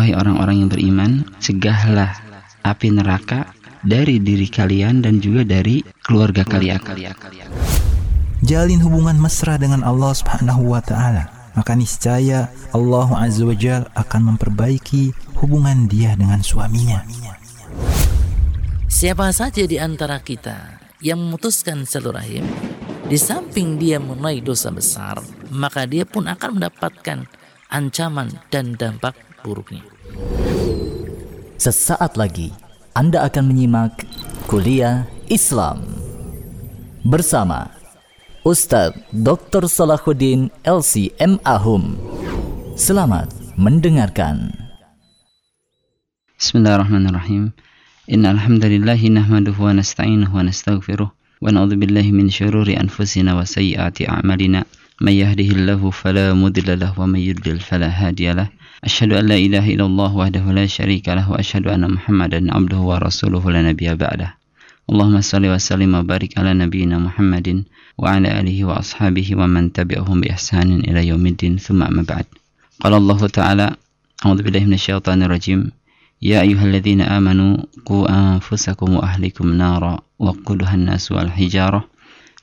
Wahai orang-orang yang beriman, cegahlah api neraka dari diri kalian dan juga dari keluarga kalian. Jalin hubungan mesra dengan Allah Subhanahu wa taala. Maka niscaya Allah Azza wa Jal akan memperbaiki hubungan dia dengan suaminya. Siapa saja di antara kita yang memutuskan silaturahim, di samping dia menaik dosa besar, maka dia pun akan mendapatkan ancaman dan dampak buruknya. Sesaat lagi Anda akan menyimak kuliah Islam bersama Ustadz Dr. Salahuddin LCM Ahum. Selamat mendengarkan. Bismillahirrahmanirrahim. Inna hamdalillah nahmaduhu wa nasta'inuhu wa nastaghfiruh wa na'udzu billahi min syururi anfusina wa sayyiati a'malina. May yahdihillahu fala mudilla lahu wa may yudlil fala hadiyalah. أشهد أن لا إله إلا الله وحده لا شريك له وأشهد أن محمدا عبده ورسوله لا نبي بعده. اللهم صل وسلم وبارك على نبينا محمد وعلى آله وأصحابه ومن تبعهم بإحسان إلى يوم الدين. ثم أما بعد. قال الله تعالى أعوذ بالله من الشيطان الرجيم. يا أيها الذين آمنوا قوا أنفسكم وأهلكم نارا وقودها الناس والحجارة.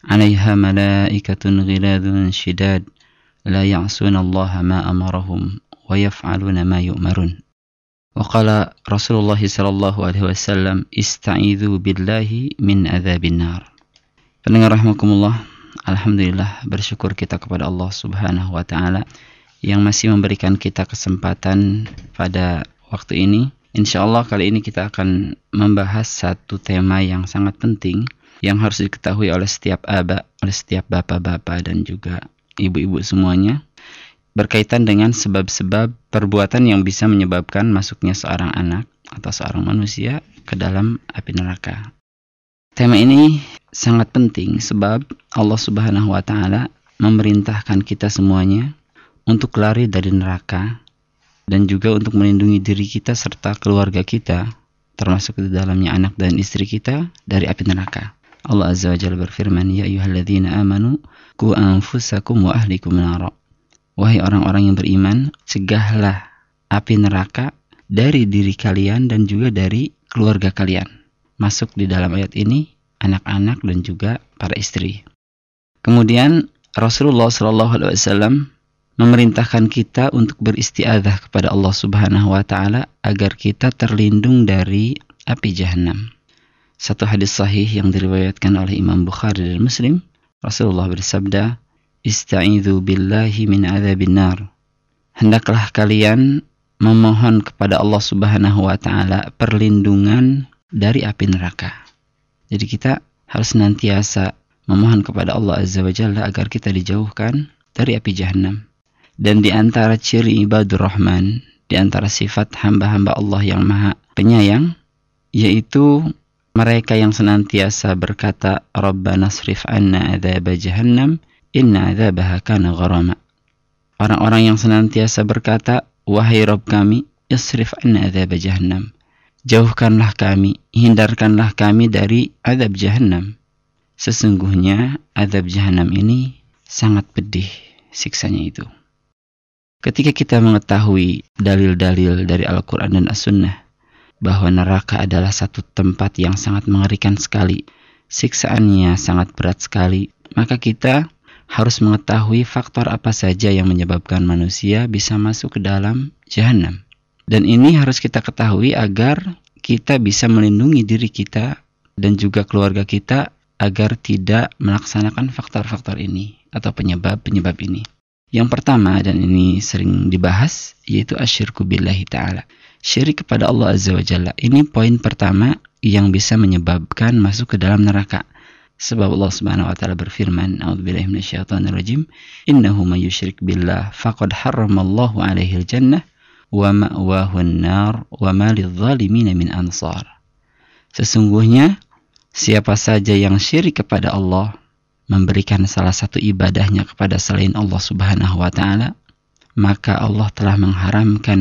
عليها ملائكة غلاظ شداد. لا يعصون الله ما أمرهم ويفعلون ما يؤمرون وقال رسول الله صلى الله عليه وسلم استعيذوا بالله من عذاب النار Pendengar rahmakumullah, Alhamdulillah bersyukur kita kepada Allah Subhanahu wa taala yang masih memberikan kita kesempatan pada waktu ini. Insya Allah kali ini kita akan membahas satu tema yang sangat penting yang harus diketahui oleh setiap aba, oleh setiap bapak-bapak dan juga ibu-ibu semuanya berkaitan dengan sebab-sebab perbuatan yang bisa menyebabkan masuknya seorang anak atau seorang manusia ke dalam api neraka. Tema ini sangat penting sebab Allah Subhanahu wa taala memerintahkan kita semuanya untuk lari dari neraka dan juga untuk melindungi diri kita serta keluarga kita termasuk di dalamnya anak dan istri kita dari api neraka. Allah Azza wa Jalla berfirman, Ya ayuhalladzina amanu, ku anfusakum wa ahlikum nara. Wahai orang-orang yang beriman, cegahlah api neraka dari diri kalian dan juga dari keluarga kalian. Masuk di dalam ayat ini anak-anak dan juga para istri. Kemudian Rasulullah Shallallahu Alaihi Wasallam memerintahkan kita untuk beristiadah kepada Allah Subhanahu Wa Taala agar kita terlindung dari api jahanam. Satu hadis sahih yang diriwayatkan oleh Imam Bukhari dan Muslim, Rasulullah bersabda, "Ista'idzu billahi min adzabin nar." Hendaklah kalian memohon kepada Allah Subhanahu wa taala perlindungan dari api neraka. Jadi kita harus senantiasa memohon kepada Allah Azza wa Jalla agar kita dijauhkan dari api jahanam. Dan di antara ciri ibadur rahman, di antara sifat hamba-hamba Allah yang maha penyayang, yaitu mereka yang senantiasa berkata Rabbana srif anna adzab jahannam inna adzabaha kana gharama. Orang-orang yang senantiasa berkata wahai Rabb kami isrif anna adzab jahannam. Jauhkanlah kami, hindarkanlah kami dari azab jahannam. Sesungguhnya azab jahannam ini sangat pedih siksanya itu. Ketika kita mengetahui dalil-dalil dari Al-Quran dan As-Sunnah bahwa neraka adalah satu tempat yang sangat mengerikan sekali. Siksaannya sangat berat sekali. Maka kita harus mengetahui faktor apa saja yang menyebabkan manusia bisa masuk ke dalam jahanam. Dan ini harus kita ketahui agar kita bisa melindungi diri kita dan juga keluarga kita agar tidak melaksanakan faktor-faktor ini atau penyebab-penyebab ini. Yang pertama dan ini sering dibahas yaitu asyirku billahi ta'ala syirik kepada Allah Azza wa Jalla. Ini poin pertama yang bisa menyebabkan masuk ke dalam neraka. Sebab Allah Subhanahu wa taala berfirman, "A'udzubillahi minasyaitonirrajim. Innahu may yusyrik billah faqad harramallahu 'alaihi al-jannah wa ma'wahu an-nar wa ma lidh-dhalimin min ansar." Sesungguhnya siapa saja yang syirik kepada Allah memberikan salah satu ibadahnya kepada selain Allah Subhanahu wa taala, maka Allah telah mengharamkan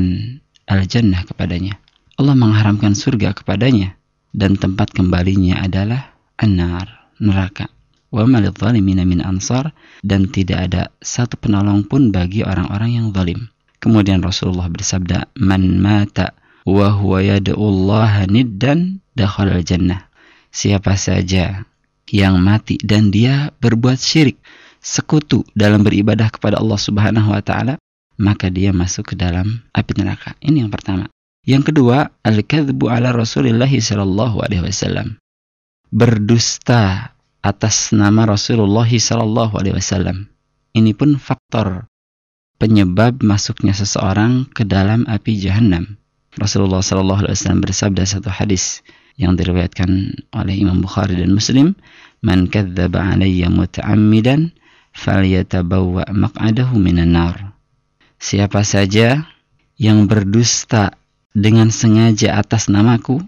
al-jannah kepadanya. Allah mengharamkan surga kepadanya dan tempat kembalinya adalah an-nar, neraka. Wa min ansar dan tidak ada satu penolong pun bagi orang-orang yang zalim. Kemudian Rasulullah bersabda, "Man mata wa huwa yad'ullaha niddan dakhala jannah." Siapa saja yang mati dan dia berbuat syirik, sekutu dalam beribadah kepada Allah Subhanahu wa taala, maka dia masuk ke dalam api neraka. Ini yang pertama. Yang kedua, al-kadzbu ala Rasulillah sallallahu alaihi wasallam. Berdusta atas nama Rasulullah wasallam. Ini pun faktor penyebab masuknya seseorang ke dalam api jahanam. Rasulullah sallallahu alaihi wasallam bersabda satu hadis yang diriwayatkan oleh Imam Bukhari dan Muslim, "Man kadzdzaba alayya muta'ammidan falyatabawwa maq'adahu minan nar." Siapa saja yang berdusta dengan sengaja atas namaku,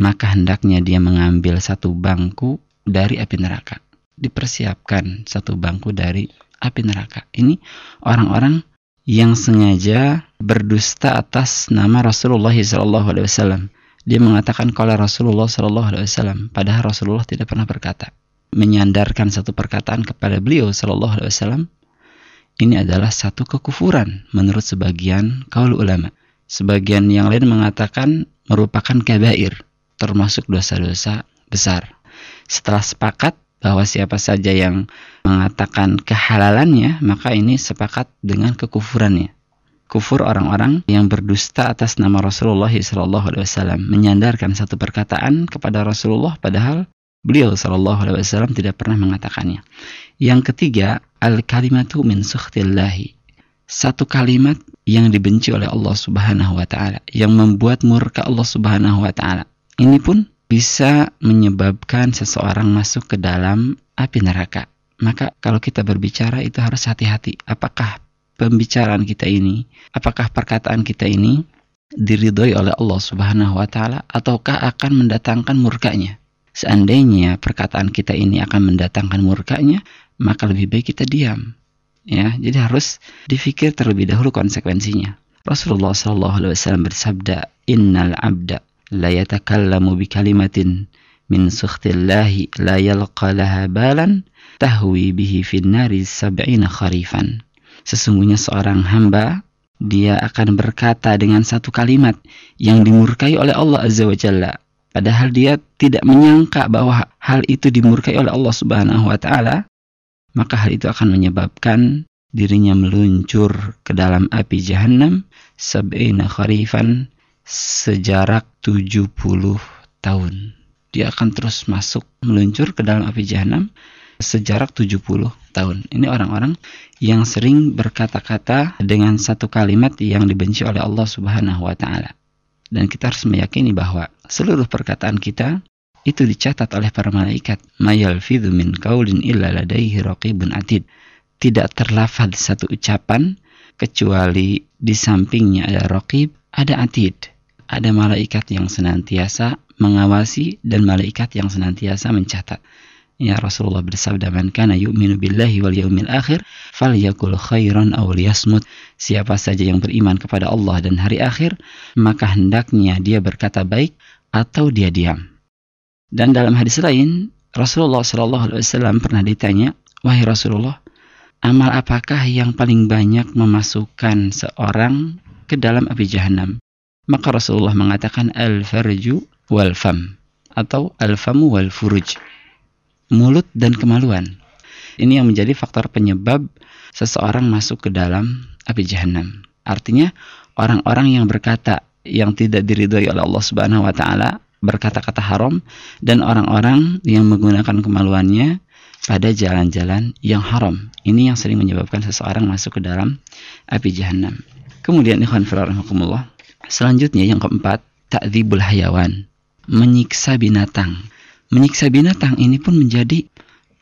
maka hendaknya dia mengambil satu bangku dari api neraka. Dipersiapkan satu bangku dari api neraka. Ini orang-orang yang sengaja berdusta atas nama Rasulullah SAW. Dia mengatakan kalau Rasulullah SAW, padahal Rasulullah tidak pernah berkata. Menyandarkan satu perkataan kepada beliau SAW, ini adalah satu kekufuran menurut sebagian kaul ulama. Sebagian yang lain mengatakan merupakan kabair, termasuk dosa-dosa besar setelah sepakat bahwa siapa saja yang mengatakan kehalalannya, maka ini sepakat dengan kekufurannya. Kufur orang-orang yang berdusta atas nama Rasulullah SAW menyandarkan satu perkataan kepada Rasulullah padahal beliau SAW tidak pernah mengatakannya. Yang ketiga, al-kalimatu min sukhtillahi. Satu kalimat yang dibenci oleh Allah Subhanahu wa taala, yang membuat murka Allah Subhanahu wa taala. Ini pun bisa menyebabkan seseorang masuk ke dalam api neraka. Maka kalau kita berbicara itu harus hati-hati. Apakah pembicaraan kita ini, apakah perkataan kita ini diridhoi oleh Allah Subhanahu wa taala ataukah akan mendatangkan murkanya? Seandainya perkataan kita ini akan mendatangkan murkanya, maka lebih baik kita diam. Ya, jadi harus difikir terlebih dahulu konsekuensinya. Rasulullah SAW bersabda, "Innal abda la yatakallamu bi kalimatin min sukhtillahi la yalqa laha balan tahwi bihi fin nari sab'ina kharifan. Sesungguhnya seorang hamba dia akan berkata dengan satu kalimat yang dimurkai oleh Allah Azza wa Jalla. Padahal dia tidak menyangka bahwa hal itu dimurkai oleh Allah Subhanahu wa taala, maka hal itu akan menyebabkan dirinya meluncur ke dalam api jahanam sab'ina kharifan sejarak 70 tahun. Dia akan terus masuk meluncur ke dalam api jahanam sejarak 70 tahun. Ini orang-orang yang sering berkata-kata dengan satu kalimat yang dibenci oleh Allah Subhanahu wa taala. Dan kita harus meyakini bahwa seluruh perkataan kita itu dicatat oleh para malaikat. Mayalfidhu min qaulin illa ladaihi raqibun atid. Tidak terlafaz satu ucapan kecuali di sampingnya ada raqib, ada atid ada malaikat yang senantiasa mengawasi dan malaikat yang senantiasa mencatat. Ya Rasulullah bersabda man kana yu'minu billahi wal yaumil akhir falyakul khairan aw liyasmut. Siapa saja yang beriman kepada Allah dan hari akhir, maka hendaknya dia berkata baik atau dia diam. Dan dalam hadis lain, Rasulullah Shallallahu alaihi wasallam pernah ditanya, "Wahai Rasulullah, amal apakah yang paling banyak memasukkan seorang ke dalam api jahanam?" Maka Rasulullah mengatakan al-farju wal fam atau al-famu wal furuj. Mulut dan kemaluan. Ini yang menjadi faktor penyebab seseorang masuk ke dalam api jahanam. Artinya orang-orang yang berkata yang tidak diridhoi oleh Allah Subhanahu wa taala berkata-kata haram dan orang-orang yang menggunakan kemaluannya pada jalan-jalan yang haram. Ini yang sering menyebabkan seseorang masuk ke dalam api jahanam. Kemudian ikhwan fillah Selanjutnya yang keempat, takdzibul hayawan, menyiksa binatang. Menyiksa binatang ini pun menjadi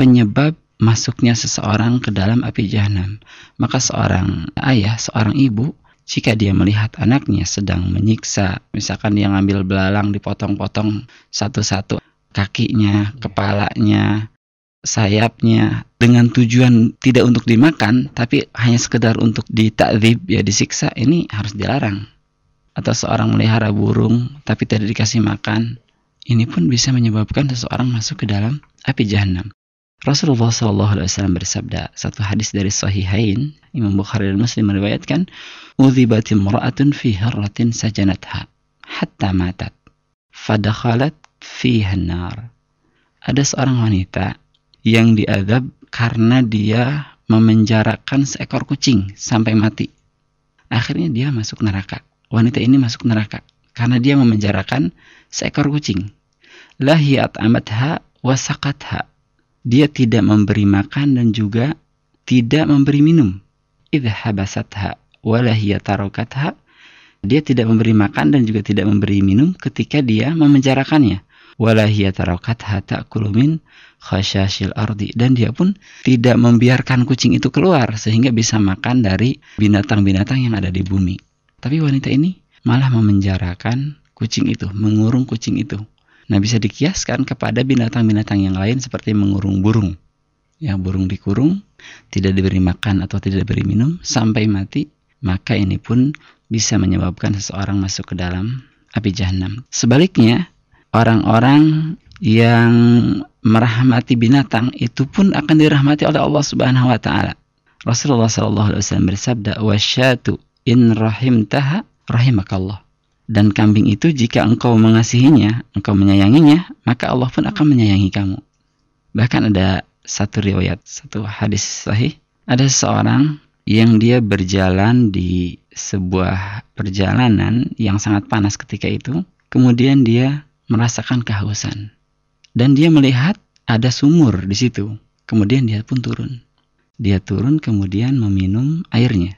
penyebab masuknya seseorang ke dalam api jahanam. Maka seorang ayah, seorang ibu, jika dia melihat anaknya sedang menyiksa, misalkan dia ngambil belalang dipotong-potong satu-satu kakinya, kepalanya, sayapnya dengan tujuan tidak untuk dimakan tapi hanya sekedar untuk ditakzib ya disiksa ini harus dilarang atau seorang melihara burung tapi tidak dikasih makan, ini pun bisa menyebabkan seseorang masuk ke dalam api jahanam. Rasulullah Shallallahu Alaihi Wasallam bersabda satu hadis dari Sahihain Imam Bukhari dan Muslim meriwayatkan udhibat imra'atun fi harratin sajanatha hatta matat fadakhalat fiha nar. Ada seorang wanita yang diadab karena dia memenjarakan seekor kucing sampai mati. Akhirnya dia masuk neraka wanita ini masuk neraka karena dia memenjarakan seekor kucing. Lahiyat amatha wasakatha dia tidak memberi makan dan juga tidak memberi minum. Idha habasatha walahiyya tarokatha. Dia tidak memberi makan dan juga tidak memberi minum ketika dia memenjarakannya. Walahiyya tarokatha ta'kulu min khasyashil ardi. Dan dia pun tidak membiarkan kucing itu keluar sehingga bisa makan dari binatang-binatang yang ada di bumi tapi wanita ini malah memenjarakan kucing itu mengurung kucing itu Nah, bisa dikiaskan kepada binatang-binatang yang lain seperti mengurung burung. Ya, burung dikurung, tidak diberi makan atau tidak diberi minum sampai mati, maka ini pun bisa menyebabkan seseorang masuk ke dalam api jahanam. Sebaliknya, orang-orang yang merahmati binatang itu pun akan dirahmati oleh Allah Subhanahu wa taala. Rasulullah sallallahu alaihi wasallam bersabda, "Wasyatu in rahimtaha rahimakallah." Dan kambing itu jika engkau mengasihinya, engkau menyayanginya, maka Allah pun akan menyayangi kamu. Bahkan ada satu riwayat, satu hadis sahih, ada seseorang yang dia berjalan di sebuah perjalanan yang sangat panas ketika itu, kemudian dia merasakan kehausan. Dan dia melihat ada sumur di situ. Kemudian dia pun turun. Dia turun kemudian meminum airnya.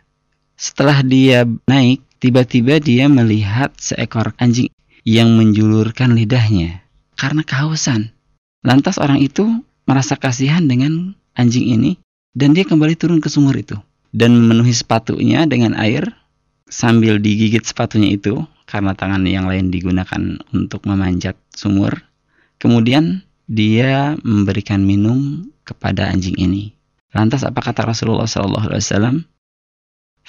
Setelah dia naik, tiba-tiba dia melihat seekor anjing yang menjulurkan lidahnya karena kehausan. Lantas orang itu merasa kasihan dengan anjing ini dan dia kembali turun ke sumur itu dan memenuhi sepatunya dengan air sambil digigit sepatunya itu karena tangan yang lain digunakan untuk memanjat sumur. Kemudian dia memberikan minum kepada anjing ini. Lantas apa kata Rasulullah SAW?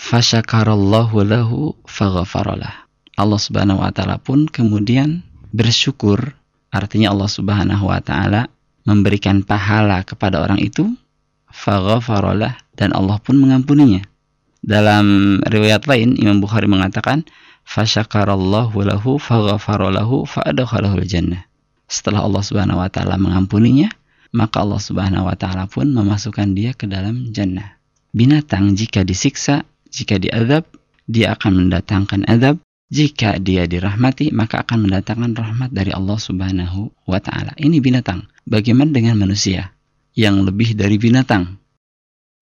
Fasyakarallahu lahu faghfaralah. Allah Subhanahu wa taala pun kemudian bersyukur, artinya Allah Subhanahu wa taala memberikan pahala kepada orang itu faghfaralah dan Allah pun mengampuninya. Dalam riwayat lain Imam Bukhari mengatakan fasyakarallahu lahu faghfaralahu fa'adkhalahu jannah. Setelah Allah Subhanahu wa taala mengampuninya, maka Allah Subhanahu wa taala pun memasukkan dia ke dalam jannah. Binatang jika disiksa jika diadab, dia akan mendatangkan adab. Jika dia dirahmati, maka akan mendatangkan rahmat dari Allah Subhanahu wa taala. Ini binatang. Bagaimana dengan manusia yang lebih dari binatang?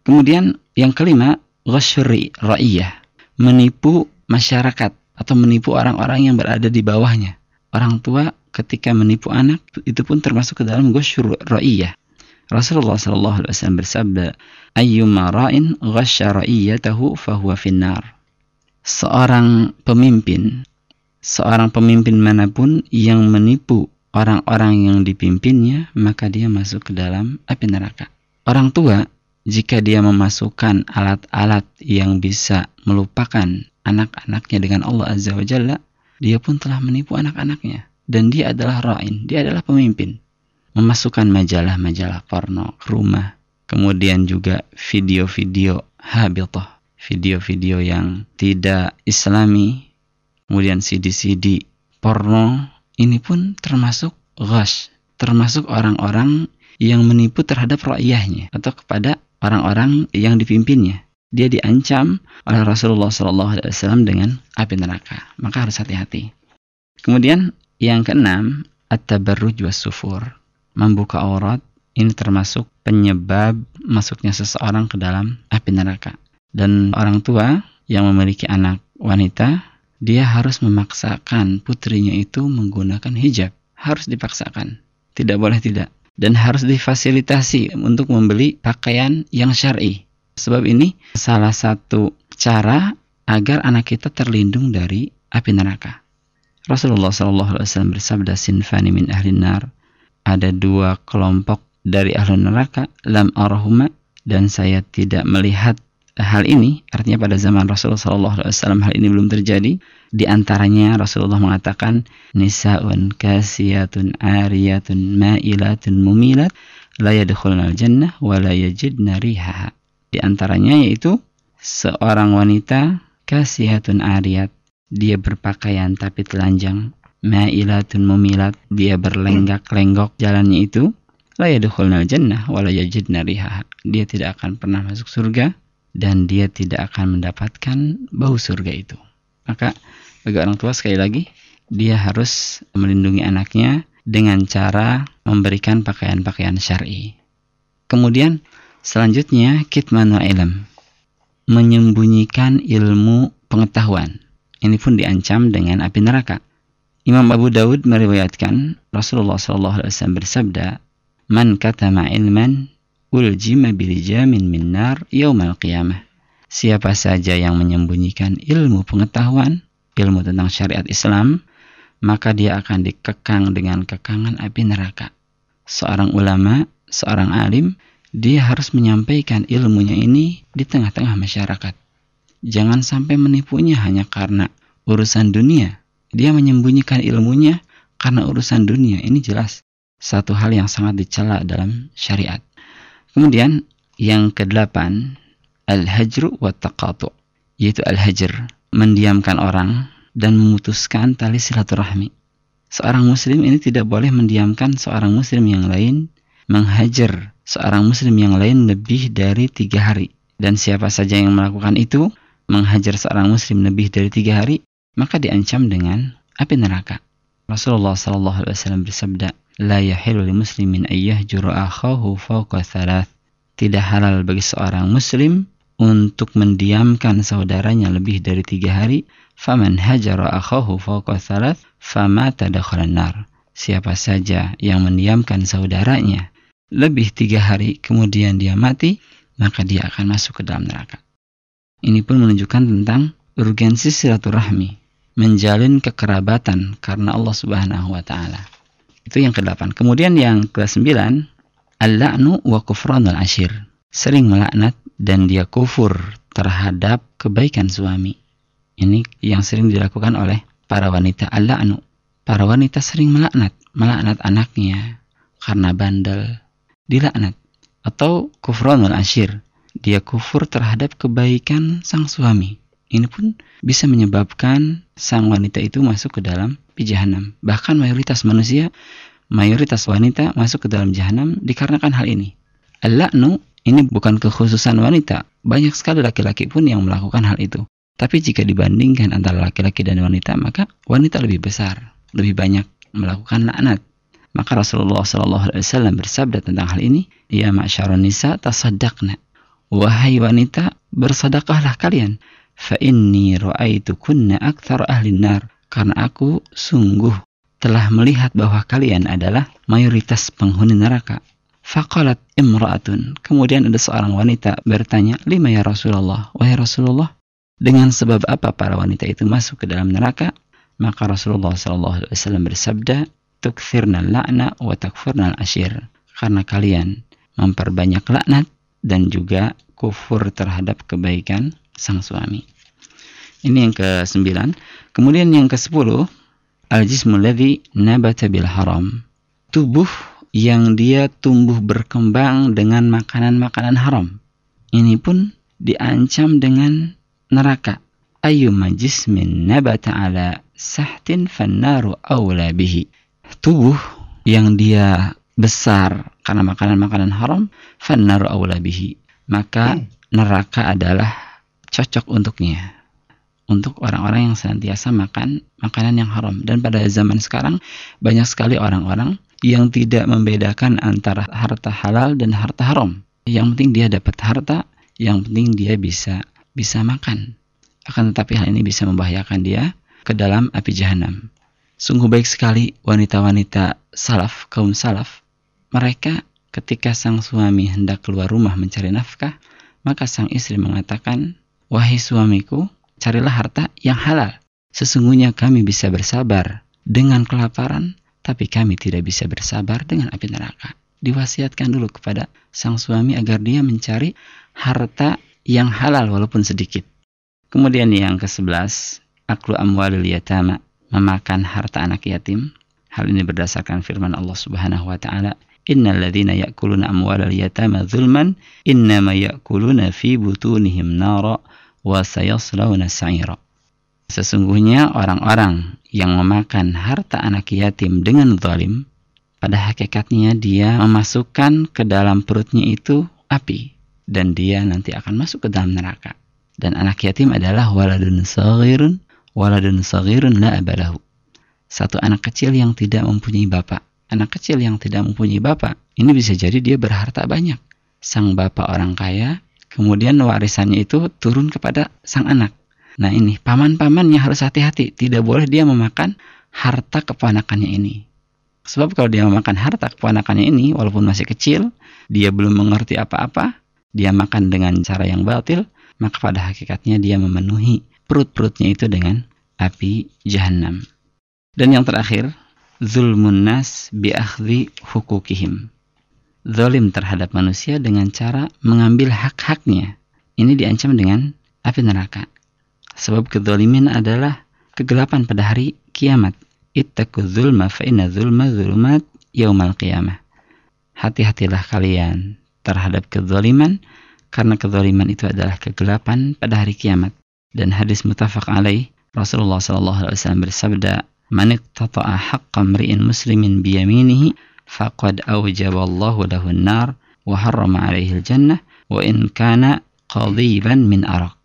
Kemudian yang kelima, ghasyri ra'iyah. Menipu masyarakat atau menipu orang-orang yang berada di bawahnya. Orang tua ketika menipu anak itu pun termasuk ke dalam ghasyur ra'iyah. Rasulullah Shallallahu Alaihi Wasallam bersabda, "Ayyuma ra'in ghasya ra'iyatahu fahuwa finnar." Seorang pemimpin, seorang pemimpin mana pun yang menipu orang-orang yang dipimpinnya, maka dia masuk ke dalam api neraka. Orang tua, jika dia memasukkan alat-alat yang bisa melupakan anak-anaknya dengan Allah Azza wa Jalla, dia pun telah menipu anak-anaknya. Dan dia adalah ra'in, dia adalah pemimpin memasukkan majalah-majalah porno ke rumah. Kemudian juga video-video habitah, video-video yang tidak islami. Kemudian CD-CD porno ini pun termasuk ghash, termasuk orang-orang yang menipu terhadap rakyahnya atau kepada orang-orang yang dipimpinnya. Dia diancam oleh Rasulullah SAW dengan api neraka. Maka harus hati-hati. Kemudian yang keenam, at-tabarruj was sufur membuka aurat ini termasuk penyebab masuknya seseorang ke dalam api neraka. Dan orang tua yang memiliki anak wanita, dia harus memaksakan putrinya itu menggunakan hijab. Harus dipaksakan. Tidak boleh tidak. Dan harus difasilitasi untuk membeli pakaian yang syar'i. Sebab ini salah satu cara agar anak kita terlindung dari api neraka. Rasulullah SAW bersabda sinfani min ahli nar ada dua kelompok dari ahli neraka lam arahuma dan saya tidak melihat hal ini. Artinya pada zaman Rasulullah SAW hal ini belum terjadi. Di antaranya Rasulullah mengatakan nisaun kasiyatun ariyatun ma'ilatun mumilat la yadkhulnal jannah wa la yajidna rihaha. Di antaranya yaitu seorang wanita kasihatun ariyat, dia berpakaian tapi telanjang, ma'ilatun mumilat, dia berlenggak-lenggok jalannya itu, la yadkhulnal jannah wa la yajidna rihaha. Dia tidak akan pernah masuk surga dan dia tidak akan mendapatkan bau surga itu. Maka bagi orang tua sekali lagi dia harus melindungi anaknya dengan cara memberikan pakaian-pakaian syar'i. Kemudian selanjutnya kitmanu ilm, menyembunyikan ilmu pengetahuan. Ini pun diancam dengan api neraka. Imam Abu Daud meriwayatkan Rasulullah SAW bersabda, "Man katama ilman uljima bilijamin min nar yaumal qiyamah." Siapa saja yang menyembunyikan ilmu pengetahuan, ilmu tentang syariat Islam, maka dia akan dikekang dengan kekangan api neraka. Seorang ulama, seorang alim, dia harus menyampaikan ilmunya ini di tengah-tengah masyarakat. Jangan sampai menipunya hanya karena urusan dunia. Dia menyembunyikan ilmunya karena urusan dunia. Ini jelas satu hal yang sangat dicela dalam syariat. Kemudian yang kedelapan, al-hajru wa taqatu, yaitu al-hajr, mendiamkan orang dan memutuskan tali silaturahmi. Seorang muslim ini tidak boleh mendiamkan seorang muslim yang lain, menghajar seorang muslim yang lain lebih dari tiga hari. Dan siapa saja yang melakukan itu, menghajar seorang muslim lebih dari tiga hari, maka diancam dengan api neraka. Rasulullah Sallallahu Alaihi Wasallam bersabda, لا يحل لمسلم أن يهجر أخاه فوق ثلاث. Tidak halal bagi seorang muslim untuk mendiamkan saudaranya lebih dari tiga hari faman hajara akhahu fawqa thalath famata dakhalan nar. Siapa saja yang mendiamkan saudaranya lebih tiga hari kemudian dia mati, maka dia akan masuk ke dalam neraka. Ini pun menunjukkan tentang urgensi silaturahmi, menjalin kekerabatan karena Allah Subhanahu wa taala. Itu yang ke-8. Kemudian yang ke-9, al-la'nu wa kufranul ashir. Sering melaknat dan dia kufur terhadap kebaikan suami. Ini yang sering dilakukan oleh para wanita al-la'nu. Para wanita sering melaknat, melaknat anaknya karena bandel, dilaknat. Atau kufranul ashir, dia kufur terhadap kebaikan sang suami. Ini pun bisa menyebabkan sang wanita itu masuk ke dalam jahanam. Bahkan mayoritas manusia, mayoritas wanita masuk ke dalam jahanam dikarenakan hal ini. Al-la'nu ini bukan kekhususan wanita. Banyak sekali laki-laki pun yang melakukan hal itu. Tapi jika dibandingkan antara laki-laki dan wanita, maka wanita lebih besar, lebih banyak melakukan laknat. Maka Rasulullah SAW bersabda tentang hal ini, Ya ma'syarun nisa tasaddaqna. Wahai wanita, bersedekahlah kalian. Fa inni kunna akthar ahli nar. Karena aku sungguh telah melihat bahwa kalian adalah mayoritas penghuni neraka. Faqalat imra'atun. Kemudian ada seorang wanita bertanya, Lima ya Rasulullah. Wahai Rasulullah, dengan sebab apa para wanita itu masuk ke dalam neraka? Maka Rasulullah SAW bersabda, Tukfirna la'na wa takfurna ashir. Karena kalian memperbanyak laknat dan juga kufur terhadap kebaikan sang suami. Ini yang ke-9. Kemudian yang ke-10, al-jismu ladzi nabata bil haram. Tubuh yang dia tumbuh berkembang dengan makanan-makanan haram. Ini pun diancam dengan neraka. Ayyuma jismin nabata ala sahtin fannaru awla bihi. Tubuh yang dia besar karena makanan-makanan haram, fannaru awla bihi. Maka neraka adalah cocok untuknya. Untuk orang-orang yang senantiasa makan makanan yang haram. Dan pada zaman sekarang banyak sekali orang-orang yang tidak membedakan antara harta halal dan harta haram. Yang penting dia dapat harta, yang penting dia bisa bisa makan. Akan tetapi hal ini bisa membahayakan dia ke dalam api jahanam. Sungguh baik sekali wanita-wanita salaf, kaum salaf. Mereka ketika sang suami hendak keluar rumah mencari nafkah, maka sang istri mengatakan, Wahai suamiku, carilah harta yang halal. Sesungguhnya kami bisa bersabar dengan kelaparan, tapi kami tidak bisa bersabar dengan api neraka. Diwasiatkan dulu kepada sang suami agar dia mencari harta yang halal walaupun sedikit. Kemudian yang ke-11, aklu amwalil yatama, memakan harta anak yatim. Hal ini berdasarkan firman Allah Subhanahu wa taala, innal ladzina ya'kuluna amwalal yatama zulman innama ya'kuluna fi butunihim nara wa sayaslawna sa'ira. Sesungguhnya orang-orang yang memakan harta anak yatim dengan zalim, pada hakikatnya dia memasukkan ke dalam perutnya itu api dan dia nanti akan masuk ke dalam neraka. Dan anak yatim adalah waladun saghirun waladun saghirun la abalahu. Satu anak kecil yang tidak mempunyai bapak. Anak kecil yang tidak mempunyai bapak, ini bisa jadi dia berharta banyak. Sang bapak orang kaya, kemudian warisannya itu turun kepada sang anak. Nah ini, paman-pamannya harus hati-hati. Tidak boleh dia memakan harta keponakannya ini. Sebab kalau dia memakan harta keponakannya ini, walaupun masih kecil, dia belum mengerti apa-apa, dia makan dengan cara yang batil, maka pada hakikatnya dia memenuhi perut-perutnya itu dengan api jahanam. Dan yang terakhir, zulmun nas biakhdi hukukihim. Zolim terhadap manusia dengan cara mengambil hak-haknya. Ini diancam dengan api neraka. Sebab kezolimin adalah kegelapan pada hari kiamat. Ittaqu zulma fa inna zulma zulumat yaumal qiyamah. Hati-hatilah kalian terhadap kezoliman karena kezoliman itu adalah kegelapan pada hari kiamat. Dan hadis mutafak alaih Rasulullah wasallam bersabda, man iqtata'a haqqa mri'in muslimin biyaminihi faqad awjaballahu lahu an-nar wa harrama alaihi al-jannah wa in kana qadiban min araq.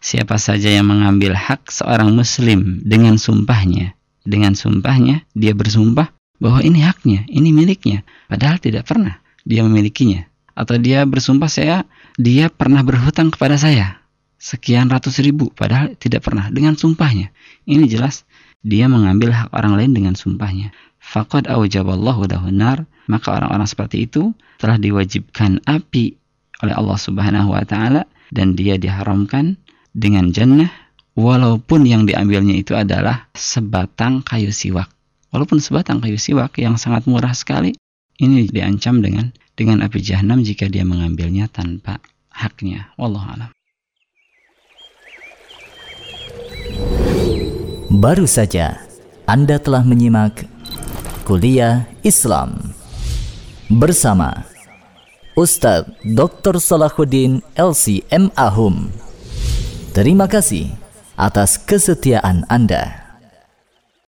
Siapa saja yang mengambil hak seorang muslim dengan sumpahnya, dengan sumpahnya dia bersumpah bahwa ini haknya, ini miliknya, padahal tidak pernah dia memilikinya. Atau dia bersumpah saya dia pernah berhutang kepada saya sekian ratus ribu, padahal tidak pernah dengan sumpahnya. Ini jelas dia mengambil hak orang lain dengan sumpahnya. Faqad aujaballahu nar, maka orang-orang seperti itu telah diwajibkan api oleh Allah Subhanahu wa taala dan dia diharamkan dengan jannah walaupun yang diambilnya itu adalah sebatang kayu siwak. Walaupun sebatang kayu siwak yang sangat murah sekali, ini diancam dengan dengan api jahanam jika dia mengambilnya tanpa haknya. Wallahu a'lam. Baru saja Anda telah menyimak Kuliah Islam bersama Ustadz Dr. Salahuddin LC M. Ahum. Terima kasih atas kesetiaan Anda.